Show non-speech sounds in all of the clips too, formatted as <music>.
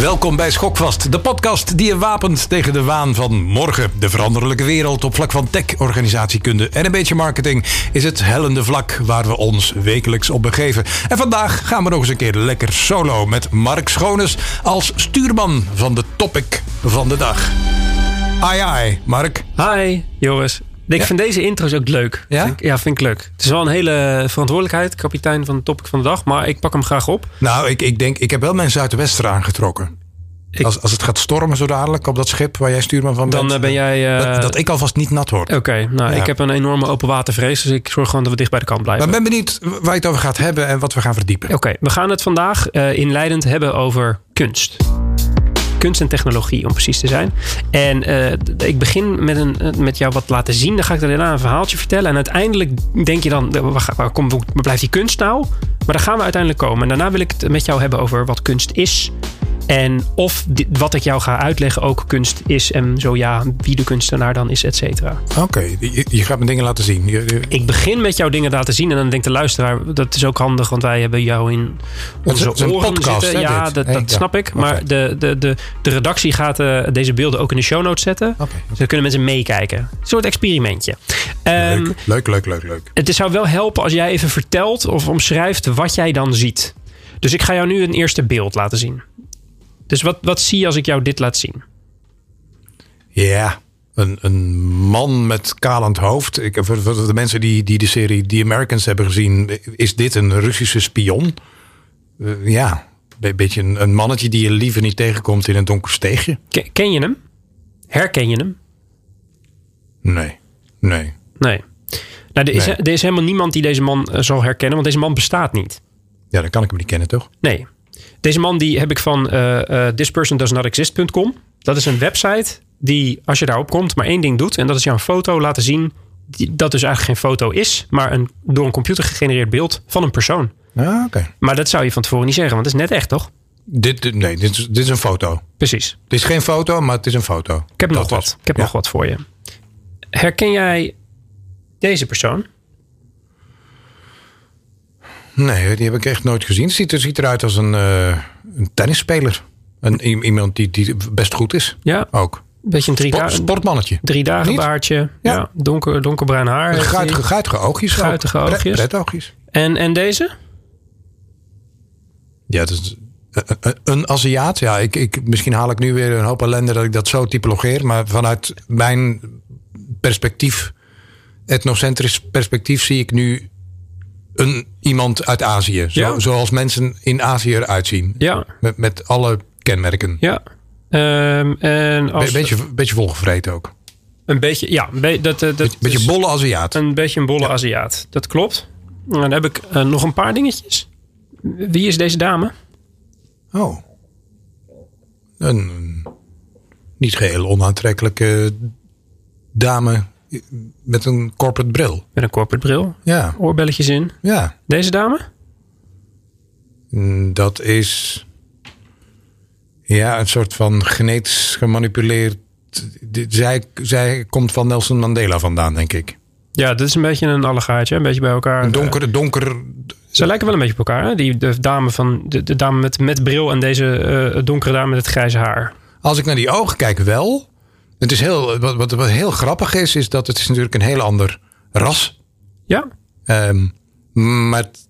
Welkom bij Schokvast, de podcast die je wapent tegen de waan van morgen. De veranderlijke wereld op vlak van tech, organisatiekunde en een beetje marketing is het hellende vlak waar we ons wekelijks op begeven. En vandaag gaan we nog eens een keer lekker solo met Mark Schoones als stuurman van de topic van de dag. Ai ai, Mark. Hi, Joris. Ik vind deze intro's ook leuk. Ja? Vind ik, ja, vind ik leuk. Het is wel een hele verantwoordelijkheid, kapitein van de topic van de dag. Maar ik pak hem graag op. Nou, ik, ik denk, ik heb wel mijn zuidwester aangetrokken. Ik- Als, als het gaat stormen zo dadelijk op dat schip waar jij stuurman van bent. Dan eh, ben jij... eh, dat, dat ik alvast niet nat word. Oké, nou, Ja. ik heb een enorme open watervrees. Dus ik zorg gewoon dat we dicht bij de kant blijven. Maar ben benieuwd waar je het over gaat hebben en wat we gaan verdiepen. Oké, we gaan het vandaag eh, inleidend hebben over kunst. Kunst en technologie, om precies te zijn. En eh, ik begin met, een, eh, met jou wat laten zien. Dan ga ik daarna een verhaaltje vertellen. En uiteindelijk denk je dan, eh, waar, waar, kom, waar blijft die kunst nou? Maar daar gaan we uiteindelijk komen. En daarna wil ik het met jou hebben over wat kunst is. En of dit- wat ik jou ga uitleggen ook kunst is. En zo ja, wie de kunstenaar dan is, et cetera. Oké, je, je gaat me dingen laten zien. Je- je- Ik begin met jou dingen laten zien. En dan denkt de luisteraar, dat is ook handig. Want wij hebben jou in onze is oren podcast, zitten. hè, ja, dit? dat, Hey, dat ja. snap ik. Maar de, de, de, de redactie gaat eh, deze beelden ook in de show notes zetten. Oké, Dus dan kunnen mensen meekijken. Een soort experimentje. Ehm, leuk, leuk, leuk, leuk, leuk. het zou wel helpen als jij even vertelt of omschrijft wat jij dan ziet. Dus ik ga jou nu een eerste beeld laten zien. Dus wat, wat zie je als ik jou dit laat zien? Ja, een, een man met kalend hoofd. Ik, voor, voor de mensen die, die de serie The Americans hebben gezien, is dit een Russische spion? Eh, ja, een beetje een, een mannetje die je liever niet tegenkomt in een donker steegje. Ken, ken je hem? Herken je hem? Nee, nee. Nee. Nou, er, is, Nee. er is helemaal niemand die deze man eh, zal herkennen, want deze man bestaat niet. Ja, dan kan ik hem niet kennen, toch? Nee. Deze man die heb ik van eh eh thispersondoesnotexist.com. Dat is een website die, als je daarop komt, maar één ding doet. En dat is jou een foto laten zien. Die, dat dus eigenlijk geen foto is, maar een door een computer gegenereerd beeld van een persoon. Ah, oké. Maar dat zou je van tevoren niet zeggen, want het is net echt, toch? Dit, dit- nee, dit is, dit is een foto. Precies. Het is geen foto, maar het is een foto. Ik heb Dat nog is- wat. Ik heb ja. nog wat voor je. Herken jij deze persoon? Nee, die heb ik echt nooit gezien. Het ziet, er, ziet eruit als een, eh, een tennisspeler. Een, iemand die, die best goed is. Ja, Ook. een beetje een drie, Sport, sportmannetje. drie dagen Niet? baardje. Ja. Ja. donker, donkerbruin haar. Guitige, guitige oogjes. Guitige Pret- oogjes. En, en deze? Ja, dat is een- een, een Aziat. Ja, ik, ik, misschien haal ik nu weer een hoop ellende dat ik dat zo typologeer. Maar vanuit mijn perspectief, etnocentrisch perspectief, zie ik nu een, iemand uit Azië. Zo, Ja. Zoals mensen in Azië eruit zien. Ja, Met, met alle kenmerken. ja. Ehm, en als, Be- beetje, beetje volgevreten ook. Een beetje, ja. Be- dat, dat Beetje, beetje is bolle Aziat. Een beetje een bolle Aziat. Dat klopt. En dan heb ik eh, nog een paar dingetjes. Wie is deze dame? Oh. Een, een niet geheel onaantrekkelijke dame met een corporate bril. Met een corporate bril. Ja, Oorbelletjes in. ja. Deze dame? Mm, Dat is ja, een soort van genetisch gemanipuleerd. Zij, zij komt van Nelson Mandela vandaan, denk ik. Ja, dit is een beetje een allegaatje. Een beetje bij elkaar. Een donker, donker. Ze lijken wel een beetje op elkaar. Hè? Die de dame, van, de, de dame met, met bril en deze eh, donkere dame met het grijze haar. Als ik naar die ogen kijk, wel. Het is heel, wat, wat, wat heel grappig is, is dat het is natuurlijk een heel ander ras. Ja, Ehm, maar het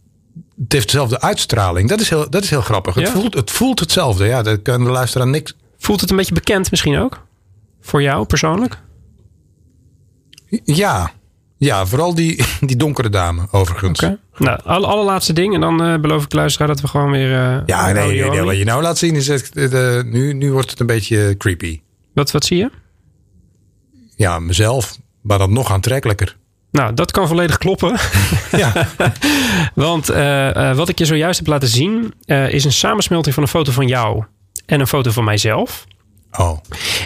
het heeft dezelfde uitstraling. Dat is heel, dat is heel grappig. Het, voelt, het voelt hetzelfde. Ja, dat kan de luisteraar niks. voelt het een beetje bekend misschien ook? Voor jou persoonlijk? Ja, ja vooral die, die donkere dame, overigens. Nou, alle, allerlaatste ding. En dan eh, beloof ik de luisteraar dat we gewoon weer... eh, Ja, nee, nee, wat je nou laat zien is het, eh, nu, nu wordt het een beetje creepy. Wat, wat zie je? Ja, mezelf, maar dan nog aantrekkelijker. Nou, dat kan volledig kloppen. Ja, <laughs> Want eh, eh, wat ik je zojuist heb laten zien... eh, is een samensmelting van een foto van jou en een foto van mijzelf. oh,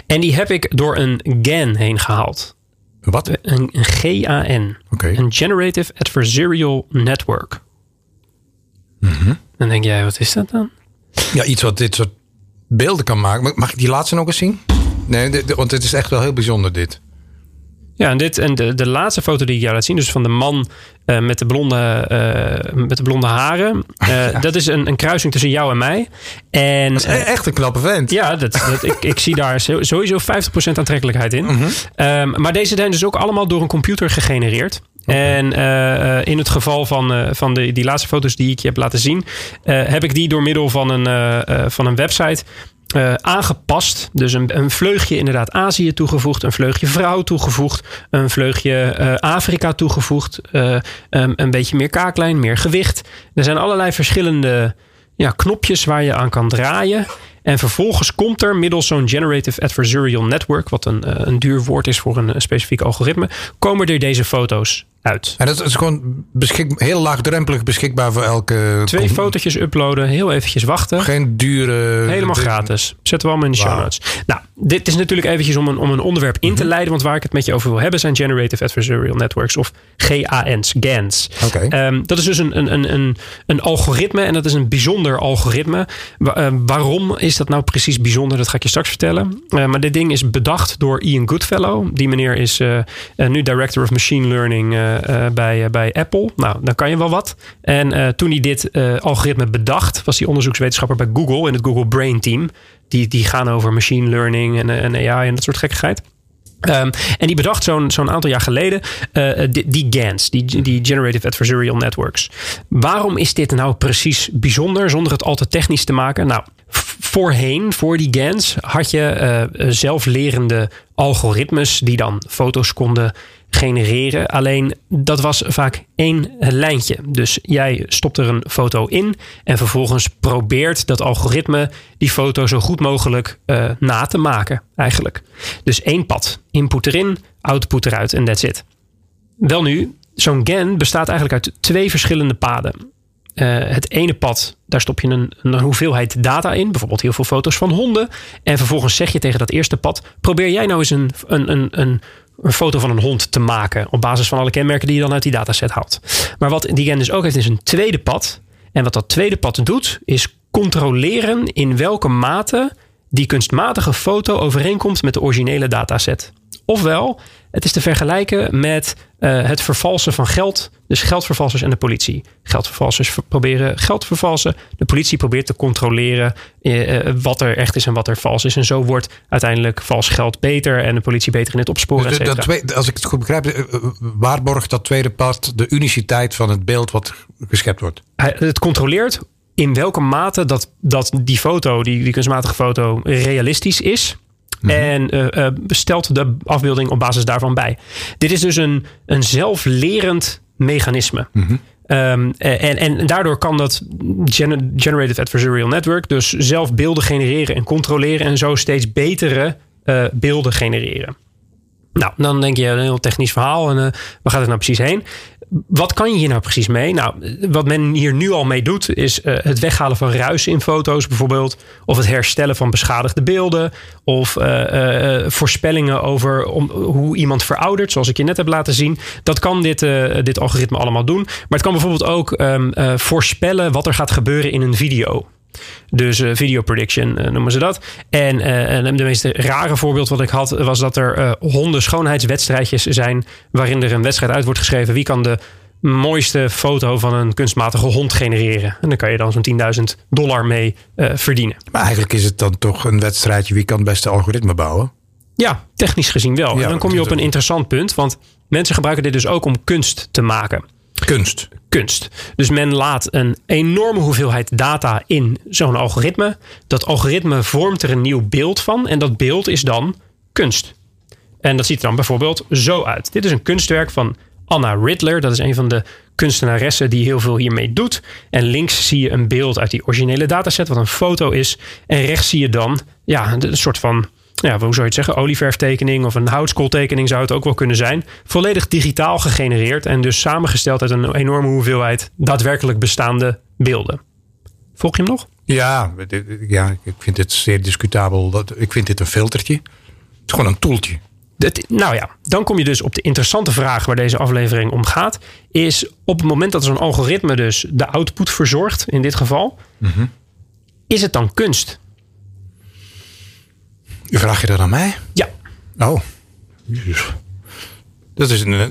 En die heb ik door een GAN heen gehaald. wat? Een, een GAN. Een Generative Adversarial Network. Mhm. Dan denk jij, wat is dat dan? Ja, iets wat dit soort beelden kan maken. Mag- Mag ik die laatste nog eens zien? Nee, dit- want het is echt wel heel bijzonder dit. Ja, en, dit, en de, de laatste foto die ik jou laat zien, dus van de man uh, met, de blonde, uh, met de blonde haren. Uh, <laughs> ja. Dat is een, een kruising tussen jou en mij. En, dat is echt een knappe vent. Ja, dat, dat, ik, ik zie daar sowieso 50% aantrekkelijkheid in. Mm -hmm. um, maar deze zijn dus ook allemaal door een computer gegenereerd. Okay. En uh, in het geval van, uh, van de, die laatste foto's die ik je heb laten zien, uh, heb ik die door middel van een, van een website uh, aangepast. Dus een, een, vleugje inderdaad Azië toegevoegd, een vleugje vrouw toegevoegd, een vleugje uh, Afrika toegevoegd, uh, um, een beetje meer kaaklijn, meer gewicht. Er zijn allerlei verschillende ja, knopjes waar je aan kan draaien. En vervolgens komt er middels zo'n Generative Adversarial Network, wat een, een duur woord is voor een specifiek algoritme, komen er deze foto's uit. En dat is gewoon beschik, heel laagdrempelig beschikbaar voor elke... Twee fotootjes uploaden, heel eventjes wachten. Geen dure... Helemaal gratis. Zetten we allemaal in de show notes. Nou, dit is natuurlijk eventjes om een, om een onderwerp in te -hmm. leiden. Want waar ik het met je over wil hebben zijn Generative Adversarial Networks of GAN's. GANs. Okay. Um, dat is dus een, een, een, een algoritme en dat is een bijzonder algoritme. Uh, waarom is dat nou precies bijzonder? Dat ga ik je straks vertellen. Uh, maar dit ding is bedacht door Ian Goodfellow. Die meneer is uh, nu Director of Machine Learning bij, bij Apple. Nou, dan kan je wel wat. En toen hij dit algoritme bedacht, was hij onderzoekswetenschapper bij Google in het Google Brain Team. Die, die gaan over machine learning en, AI en dat soort gekkigheid. Um, en die bedacht zo'n zo'n aantal jaar geleden die, die GANs, die, die Generative Adversarial Networks. Waarom is dit nou precies bijzonder zonder het al te technisch te maken? Nou, voorheen, voor die GANs, had je uh, zelflerende algoritmes die dan foto's konden genereren. Alleen dat was vaak één lijntje. Dus jij stopt er een foto in en vervolgens probeert dat algoritme die foto zo goed mogelijk uh, na te maken, eigenlijk. Dus één pad. Input erin, output eruit en that's it. Wel nu, zo'n GAN bestaat eigenlijk uit twee verschillende paden. Uh, het ene pad, daar stop je een, een, hoeveelheid data in. Bijvoorbeeld heel veel foto's van honden. En vervolgens zeg je tegen dat eerste pad: probeer jij nou eens een, een, een, een, een foto van een hond te maken. Op basis van alle kenmerken die je dan uit die dataset haalt. Maar wat die gen dus ook heeft, is een tweede pad. En wat dat tweede pad doet, is controleren in welke mate die kunstmatige foto overeenkomt met de originele dataset. Ofwel, het is te vergelijken met uh, het vervalsen van geld. Dus geldvervalsers en de politie. Geldvervalsers proberen geld te vervalsen. De politie probeert te controleren uh, wat er echt is en wat er vals is. En zo wordt uiteindelijk vals geld beter en de politie beter in het opsporen. Dus dat als ik het goed begrijp, waarborgt dat tweede pad de uniciteit van het beeld wat geschept wordt? Het controleert in welke mate dat, dat die foto, die, die kunstmatige foto, realistisch is. Mm-hmm. En uh, uh, stelt de afbeelding op basis daarvan bij. Dit is dus een, een zelflerend mechanisme. Mm-hmm. Um, en, en daardoor kan dat gener Generative Adversarial Network dus zelf beelden genereren en controleren en zo steeds betere uh, beelden genereren. Nou, dan denk je een heel technisch verhaal en waar gaat het nou precies heen? Wat kan je hier nou precies mee? Nou, wat men hier nu al mee doet, is uh, het weghalen van ruis in foto's bijvoorbeeld. Of het herstellen van beschadigde beelden. Of uh, voorspellingen over hoe iemand veroudert, zoals ik je net heb laten zien. Dat kan dit, dit algoritme allemaal doen. Maar het kan bijvoorbeeld ook um, voorspellen wat er gaat gebeuren in een video. Dus uh, video prediction uh, noemen ze dat. En uh, de meest rare voorbeeld wat ik had was dat er honden schoonheidswedstrijdjes zijn waarin er een wedstrijd uit wordt geschreven. Wie kan de mooiste foto van een kunstmatige hond genereren? En dan kan je dan zo'n 10.000 dollar mee verdienen. Maar eigenlijk is het dan toch een wedstrijdje wie kan het beste algoritme bouwen? Ja, technisch gezien wel. Ja, en dan kom je op een interessant punt, want mensen gebruiken dit dus ook om kunst te maken. Kunst. Kunst. Dus men laat een enorme hoeveelheid data in zo'n algoritme. Dat algoritme vormt er een nieuw beeld van. En dat beeld is dan kunst. En dat ziet er dan bijvoorbeeld zo uit. Dit is een kunstwerk van Anna Riddler. Dat is een van de kunstenaressen die heel veel hiermee doet. En links zie je een beeld uit die originele dataset, wat een foto is. En rechts zie je dan ja, een soort van ja, hoe zou je het zeggen, olieverftekening of een houtskooltekening zou het ook wel kunnen zijn. Volledig digitaal gegenereerd en dus samengesteld uit een enorme hoeveelheid daadwerkelijk bestaande beelden. Volg je hem nog? Ja, ja ik vind dit zeer discutabel. Dat, ik vind dit een filtertje. Het is gewoon een toeltje. Dat, nou ja, dan kom je dus op de interessante vraag waar deze aflevering om gaat. Is op het moment dat zo'n algoritme dus de output verzorgt, in dit geval, mm -hmm. is het dan kunst? Vraag je dat aan mij? Ja. Oh. Dat is een. eh,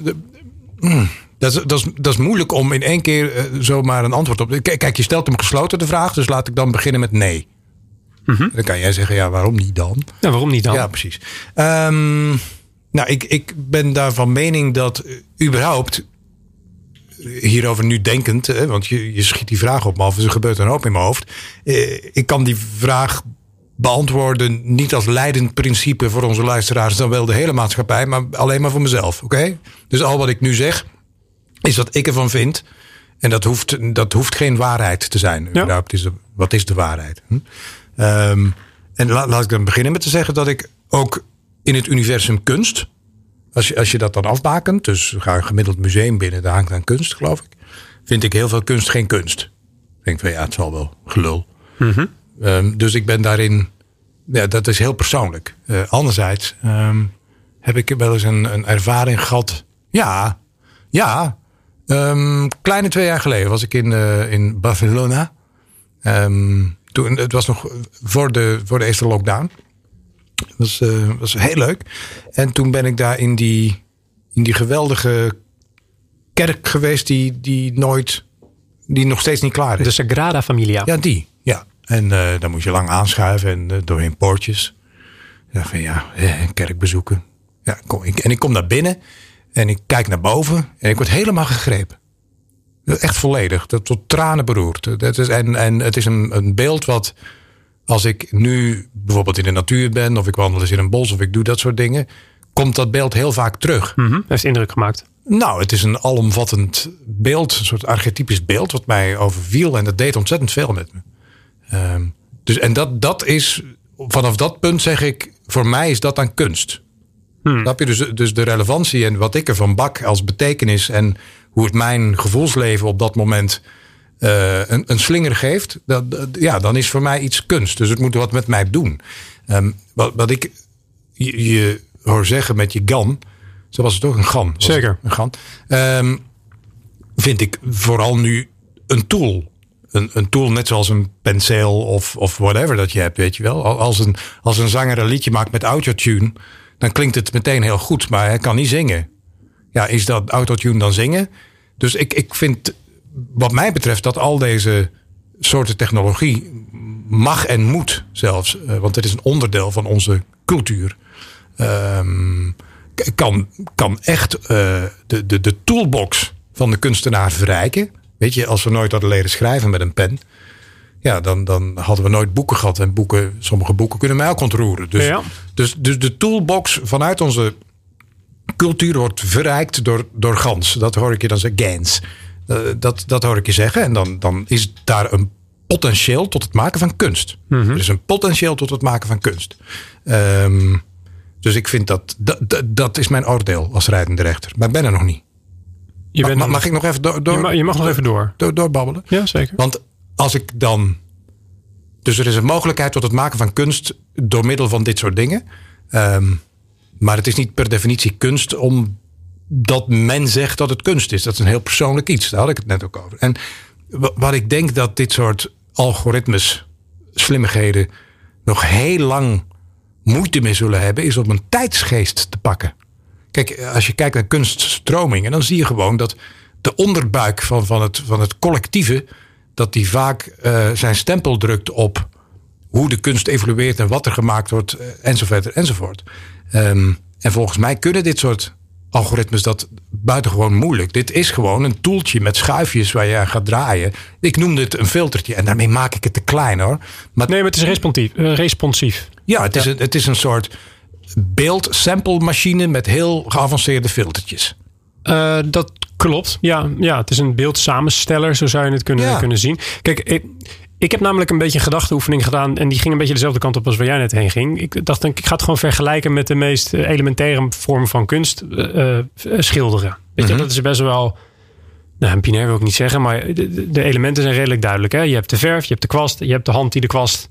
mm, Dat is, dat, is, dat is moeilijk om in één keer eh, zomaar een antwoord op. Kijk, kijk, je stelt hem gesloten de vraag, dus laat ik dan beginnen met nee. Dan kan jij zeggen, ja, waarom niet dan? Ja, waarom niet dan? Ja, precies. Ehm, nou, ik, ik ben daar van mening dat eh, überhaupt hierover nu denkend, hè, want je, je schiet die vraag op me af, dus er gebeurt een hoop in mijn hoofd. Ik kan die vraag beantwoorden niet als leidend principe voor onze luisteraars, dan wel de hele maatschappij, maar alleen maar voor mezelf. Oké? Dus al wat ik nu zeg, is wat ik ervan vind. En dat hoeft, dat hoeft geen waarheid te zijn. Ja. Is de, wat is de waarheid? Hm? Ehm, en la- laat ik dan beginnen met te zeggen dat ik ook in het universum kunst, als je, als je dat dan afbakent, dus ga een gemiddeld museum binnen, daar hangt aan kunst, geloof ik, vind ik heel veel kunst geen kunst. Ik denk van ja, het zal wel gelul. Ehm, dus ik ben daarin, ja, dat is heel persoonlijk. Eh, anderzijds ehm, heb ik wel eens een, een ervaring gehad. Ja, ja. Ehm, kleine twee jaar geleden was ik in, eh, in Barcelona. Toen, het was nog voor de, voor de eerste lockdown. Het was, eh, was heel leuk. En toen ben ik daar in die, in die geweldige kerk geweest die, die nooit, die nog steeds niet klaar is. De Sagrada Familia. Ja, die. En eh dan moet je lang aanschuiven en eh, doorheen poortjes. Ik dacht van ja, eh, een kerk bezoeken. Ja, kom, ik, en ik kom naar binnen en ik kijk naar boven en ik word helemaal gegrepen. Echt volledig, dat tot tranen beroerd. Dat is, en, en het is een, een beeld wat, als ik nu bijvoorbeeld in de natuur ben, of ik wandel eens in een bos, of ik doe dat soort dingen, komt dat beeld heel vaak terug. Mhm, Heeft indruk gemaakt. Nou, het is een alomvattend beeld, een soort archetypisch beeld wat mij overviel en dat deed ontzettend veel met me. Ehm, dus, en dat, dat is, vanaf dat punt zeg ik, voor mij is dat dan kunst. Snap je? Dus, dus de relevantie en wat ik ervan bak als betekenis en hoe het mijn gevoelsleven op dat moment eh, een, een slinger geeft, dat, dat- ja, dan is voor mij iets kunst. Dus het moet wat met mij doen. Ehm, wat, wat ik je, je hoor zeggen met je gan, zo was het ook een gan. Zeker. Een gan. Ehm, vind ik vooral nu een tool. Een, een tool net zoals een penseel of, of whatever dat je hebt, weet je wel. Al- Als een, als een zanger een liedje maakt met autotune, dan klinkt het meteen heel goed, maar hij kan niet zingen. Ja, is dat autotune dan zingen? Dus ik, ik vind, wat mij betreft, dat al deze soorten technologie mag en moet zelfs, eh, want het is een onderdeel van onze cultuur, ehm, kan, kan echt eh, de, de, de toolbox van de kunstenaar verrijken. Weet je, als we nooit hadden leren schrijven met een pen, ja, dan, dan hadden we nooit boeken gehad. En boeken, sommige boeken kunnen mij ook ontroeren. Dus, Ja. dus, dus de toolbox vanuit onze cultuur wordt verrijkt door, door gans. Dat hoor ik je dan zeggen, gans. Eh, dat, dat hoor ik je zeggen. En dan, dan is daar een potentieel tot het maken van kunst. Er is een potentieel tot het maken van kunst. Ehm, dus ik vind dat, dat, dat, dat is mijn oordeel als rijdende rechter. Maar ik ben er nog niet. Je, Ma- bent ma- mag ik nog even door, door, je, mag, je mag nog even door. door, doorbabbelen? Ja, zeker. Want als ik dan. Dus er is een mogelijkheid tot het maken van kunst door middel van dit soort dingen. Ehm, maar het is niet per definitie kunst omdat men zegt dat het kunst is. Dat is een heel persoonlijk iets. Daar had ik het net ook over. En wa- wat ik denk dat dit soort algoritmes, slimmigheden, nog heel lang moeite mee zullen hebben, is om een tijdsgeest te pakken. Kijk, als je kijkt naar kunststromingen, dan zie je gewoon dat de onderbuik van, van, het, van het collectieve, dat die vaak eh, zijn stempel drukt op hoe de kunst evolueert en wat er gemaakt wordt, eh, enzovoort, enzovoort. Ehm, en volgens mij kunnen dit soort algoritmes dat buitengewoon moeilijk. Dit is gewoon een toeltje met schuifjes waar je aan gaat draaien. Ik noemde het een filtertje en daarmee maak ik het te klein hoor. Maar Nee, maar het is responsief. eh, responsief. ja, het is, Een, het is een soort beeld-sample machine met heel geavanceerde filtertjes. Eh, dat klopt. Ja, ja, het is een beeldsamensteller, zo zou je het kunnen, Ja. kunnen zien. Kijk, ik, ik heb namelijk een beetje een gedachteoefening gedaan. En die ging een beetje dezelfde kant op als waar jij net heen ging. Ik dacht, ik ga het gewoon vergelijken met de meest eh, elementaire vorm van kunst. eh, schilderen. Weet je, dat is best wel... Nou, een binair wil ik niet zeggen, maar de, de- de elementen zijn redelijk duidelijk. Hè? Je hebt de verf, je hebt de kwast, je hebt de hand die de kwast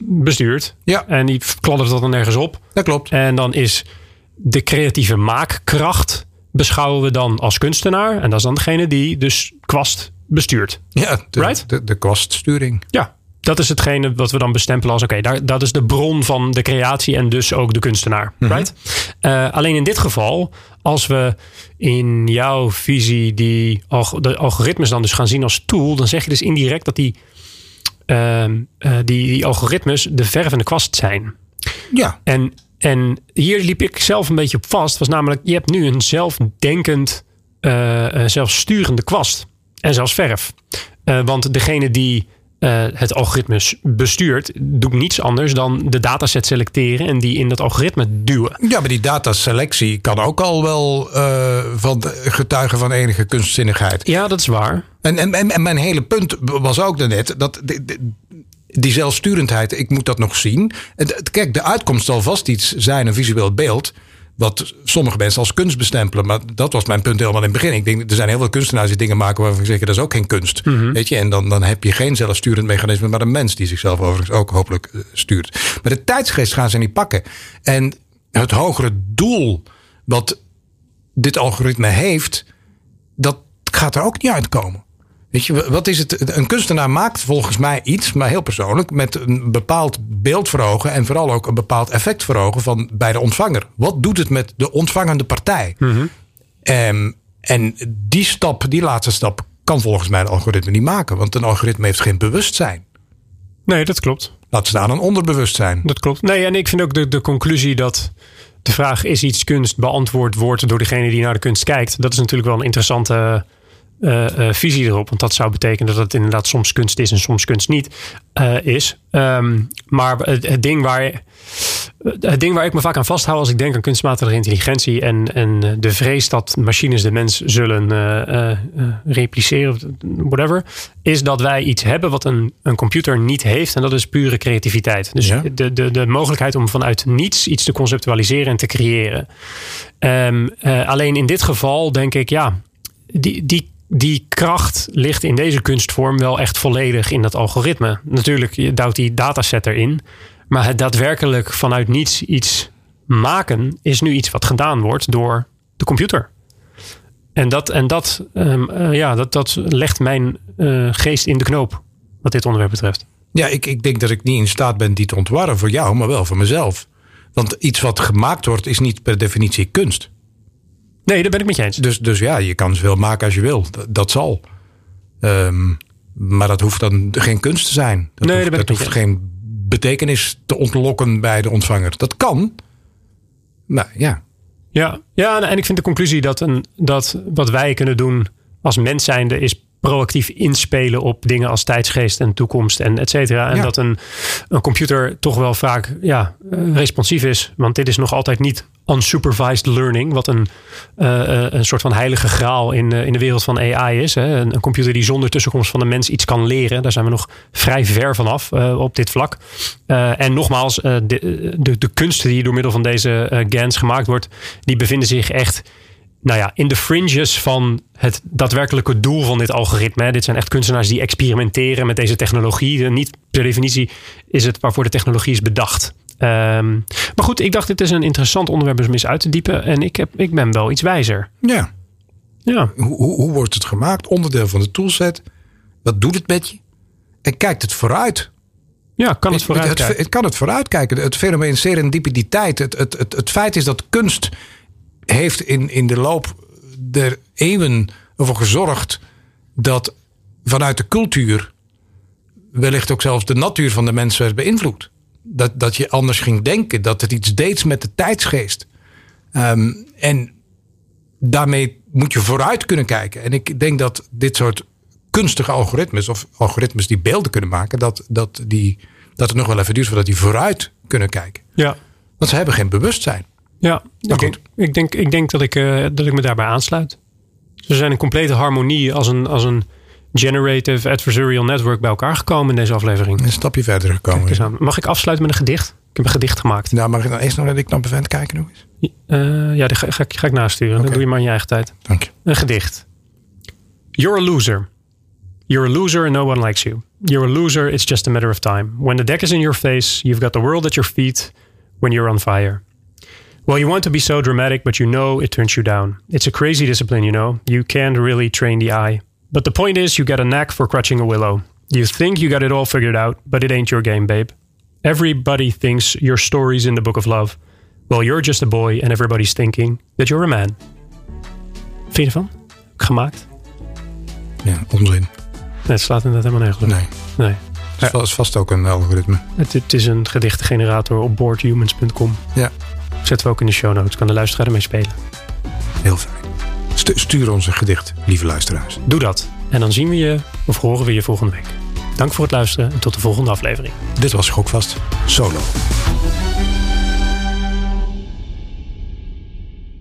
bestuurt. Ja, En die kladdert dat dan nergens op. dat klopt. En dan is de creatieve maakkracht beschouwen we dan als kunstenaar. En dat is dan degene die dus kwast bestuurt. Ja, de, Right? de, de kwaststuring. Ja. dat is hetgene wat we dan bestempelen als: oké, daar dat is de bron van de creatie en dus ook de kunstenaar. Right? Uh, alleen in dit geval, als we in jouw visie die de algoritmes dan dus gaan zien als tool, dan zeg je dus indirect dat die, ehm, eh, die, die algoritmes de verf en de kwast zijn. Ja, En, en hier liep ik zelf een beetje op vast. Was namelijk, je hebt nu een zelfdenkend, eh, eh, zelfsturende kwast. En zelfs verf. Want degene die eh, het algoritme bestuurt, doet niets anders dan de dataset selecteren en die in dat algoritme duwen. ja maar die dataselectie kan ook al wel eh, van getuigen van enige kunstzinnigheid. Ja, dat is waar. En, en, en mijn hele punt was ook daarnet dat de- de- die zelfsturendheid, ik moet dat nog zien. Kijk, de uitkomst zal vast iets zijn, een visueel beeld. Wat sommige mensen als kunst bestempelen. Maar dat was mijn punt helemaal in het begin. Ik denk, er zijn heel veel kunstenaars die dingen maken waarvan ik zeg, dat is ook geen kunst. Weet je, en dan, dan heb je geen zelfsturend mechanisme, maar een mens die zichzelf overigens ook hopelijk eh, stuurt. Maar de tijdsgeest gaan ze niet pakken. En het hogere doel wat dit algoritme heeft, dat gaat er ook niet uitkomen. Weet je, wat is het? Een kunstenaar maakt volgens mij iets, maar heel persoonlijk, met een bepaald beeld voor ogen en vooral ook een bepaald effect voor ogen van bij de ontvanger. Wat doet het met de ontvangende partij? Ehm, en die stap, die laatste stap, kan volgens mij een algoritme niet maken, want een algoritme heeft geen bewustzijn. Nee, dat klopt. Laat staan een onderbewustzijn. Dat klopt. Nee, en ik vind ook de, de conclusie dat de vraag is iets kunst beantwoord wordt door degene die naar de kunst kijkt. Dat is natuurlijk wel een interessante eh, eh, visie erop. Want dat zou betekenen dat het inderdaad soms kunst is en soms kunst niet eh, is. Ehm, maar het, het ding waar. Het ding waar ik me vaak aan vasthoud als ik denk aan kunstmatige intelligentie en, en de vrees dat machines de mens zullen repliceren, whatever, is dat wij iets hebben wat een, een computer niet heeft en dat is pure creativiteit. Dus Ja. de, de, de mogelijkheid om vanuit niets iets te conceptualiseren en te creëren. Ehm, eh, alleen in dit geval denk ik, ja, die, die, die kracht ligt in deze kunstvorm wel echt volledig in dat algoritme. Natuurlijk, je duwt die dataset erin. Maar het daadwerkelijk vanuit niets iets maken is nu iets wat gedaan wordt door de computer. En dat, en dat, ehm, eh, ja, dat, dat legt mijn eh, geest in de knoop, wat dit onderwerp betreft. Ja, ik, ik denk dat ik niet in staat ben die te ontwarren voor jou, maar wel voor mezelf. Want iets wat gemaakt wordt, is niet per definitie kunst. Nee, daar ben ik met je eens. Dus, dus ja, je kan zoveel maken als je wil. Dat, dat zal. Ehm, maar dat hoeft dan geen kunst te zijn. Dat Nee, hoeft, daar ben dat ik met hoeft geen betekenis te ontlokken bij de ontvanger. Dat kan. Maar ja, Ja, ja en ik vind de conclusie dat, een, dat wat wij kunnen doen als mens zijnde is proactief inspelen op dingen als tijdsgeest en toekomst en et cetera. En Ja. dat een, een computer toch wel vaak ja, eh, responsief is. Want dit is nog altijd niet unsupervised learning, wat een, eh, eh, een soort van heilige graal in, in de wereld van AI is. Hè. Een, een computer die zonder tussenkomst van de mens iets kan leren. Daar zijn we nog vrij ver vanaf op dit vlak. En nogmaals, de, de, de kunst die door middel van deze GANs gemaakt wordt, die bevinden zich echt nou ja, in de fringes van het daadwerkelijke doel van dit algoritme. Dit zijn echt kunstenaars die experimenteren met deze technologie. Niet per definitie is het waarvoor de technologie is bedacht. Ehm, maar goed, ik dacht dit is een interessant onderwerp om eens uit te diepen. En ik, heb, ik ben wel iets wijzer. ja. Ja, Hoe, hoe, hoe wordt het gemaakt? Onderdeel van de toolset. Wat doet het met je? En kijkt het vooruit? ja kan het Het, vooruit het, kijken. het kan het vooruitkijken. Het fenomeen serendipiteit. Het, het, het, het feit is dat kunst heeft in, in de loop der eeuwen ervoor gezorgd dat vanuit de cultuur wellicht ook zelfs de natuur van de mens werd beïnvloed. Dat, dat je anders ging denken, dat het iets deed met de tijdsgeest. Ehm, en daarmee moet je vooruit kunnen kijken. En ik denk dat dit soort kunstige algoritmes, of algoritmes die beelden kunnen maken, dat, dat, die, dat het nog wel even duurt voordat die vooruit kunnen kijken. Ja, Want ze hebben geen bewustzijn. Ja. Ik, denk, ik, denk, ik denk dat ik, eh, dat ik me daarbij aansluit. Ze zijn in complete harmonie als een, als een generative adversarial network bij elkaar gekomen in deze aflevering. Een stapje verder gekomen. Mag ik afsluiten met een gedicht? Ik heb een gedicht gemaakt. Nou, mag ik dan eerst nog naar de knappe vent kijken nog eens? Eh, ja, die ga, ga, ik- ga ik nasturen. Oké. Dat doe je maar in je eigen tijd. Dank je. Een gedicht. You're a loser. You're a loser and no one likes you. You're a loser, it's just a matter of time. When the deck is in your face, you've got the world at your feet when you're on fire. Well, you want to be so dramatic, but you know it turns you down. It's a crazy discipline, you know. You can't really train the eye. But the point is, you get a knack for crutching a willow. You think you got it all figured out, but it ain't your game, babe. Everybody thinks your story's in the book of love. Well, you're just a boy and everybody's thinking that you're a man. Vind je ervan? Gemaakt? Ja, onzin. Nee, het slaat inderdaad helemaal nergens op. Nee. Nee. Het is vast ook een algoritme. Het, het is een gedichtengenerator op boardhumans.com. Ja. Zetten we ook in de show notes. Kan de luisteraar ermee spelen. Heel fijn. Stu- stuur ons een gedicht, lieve luisteraars. Doe dat. En dan zien we je of horen we je volgende week. Dank voor het luisteren en tot de volgende aflevering. Dit was Schokvast Solo.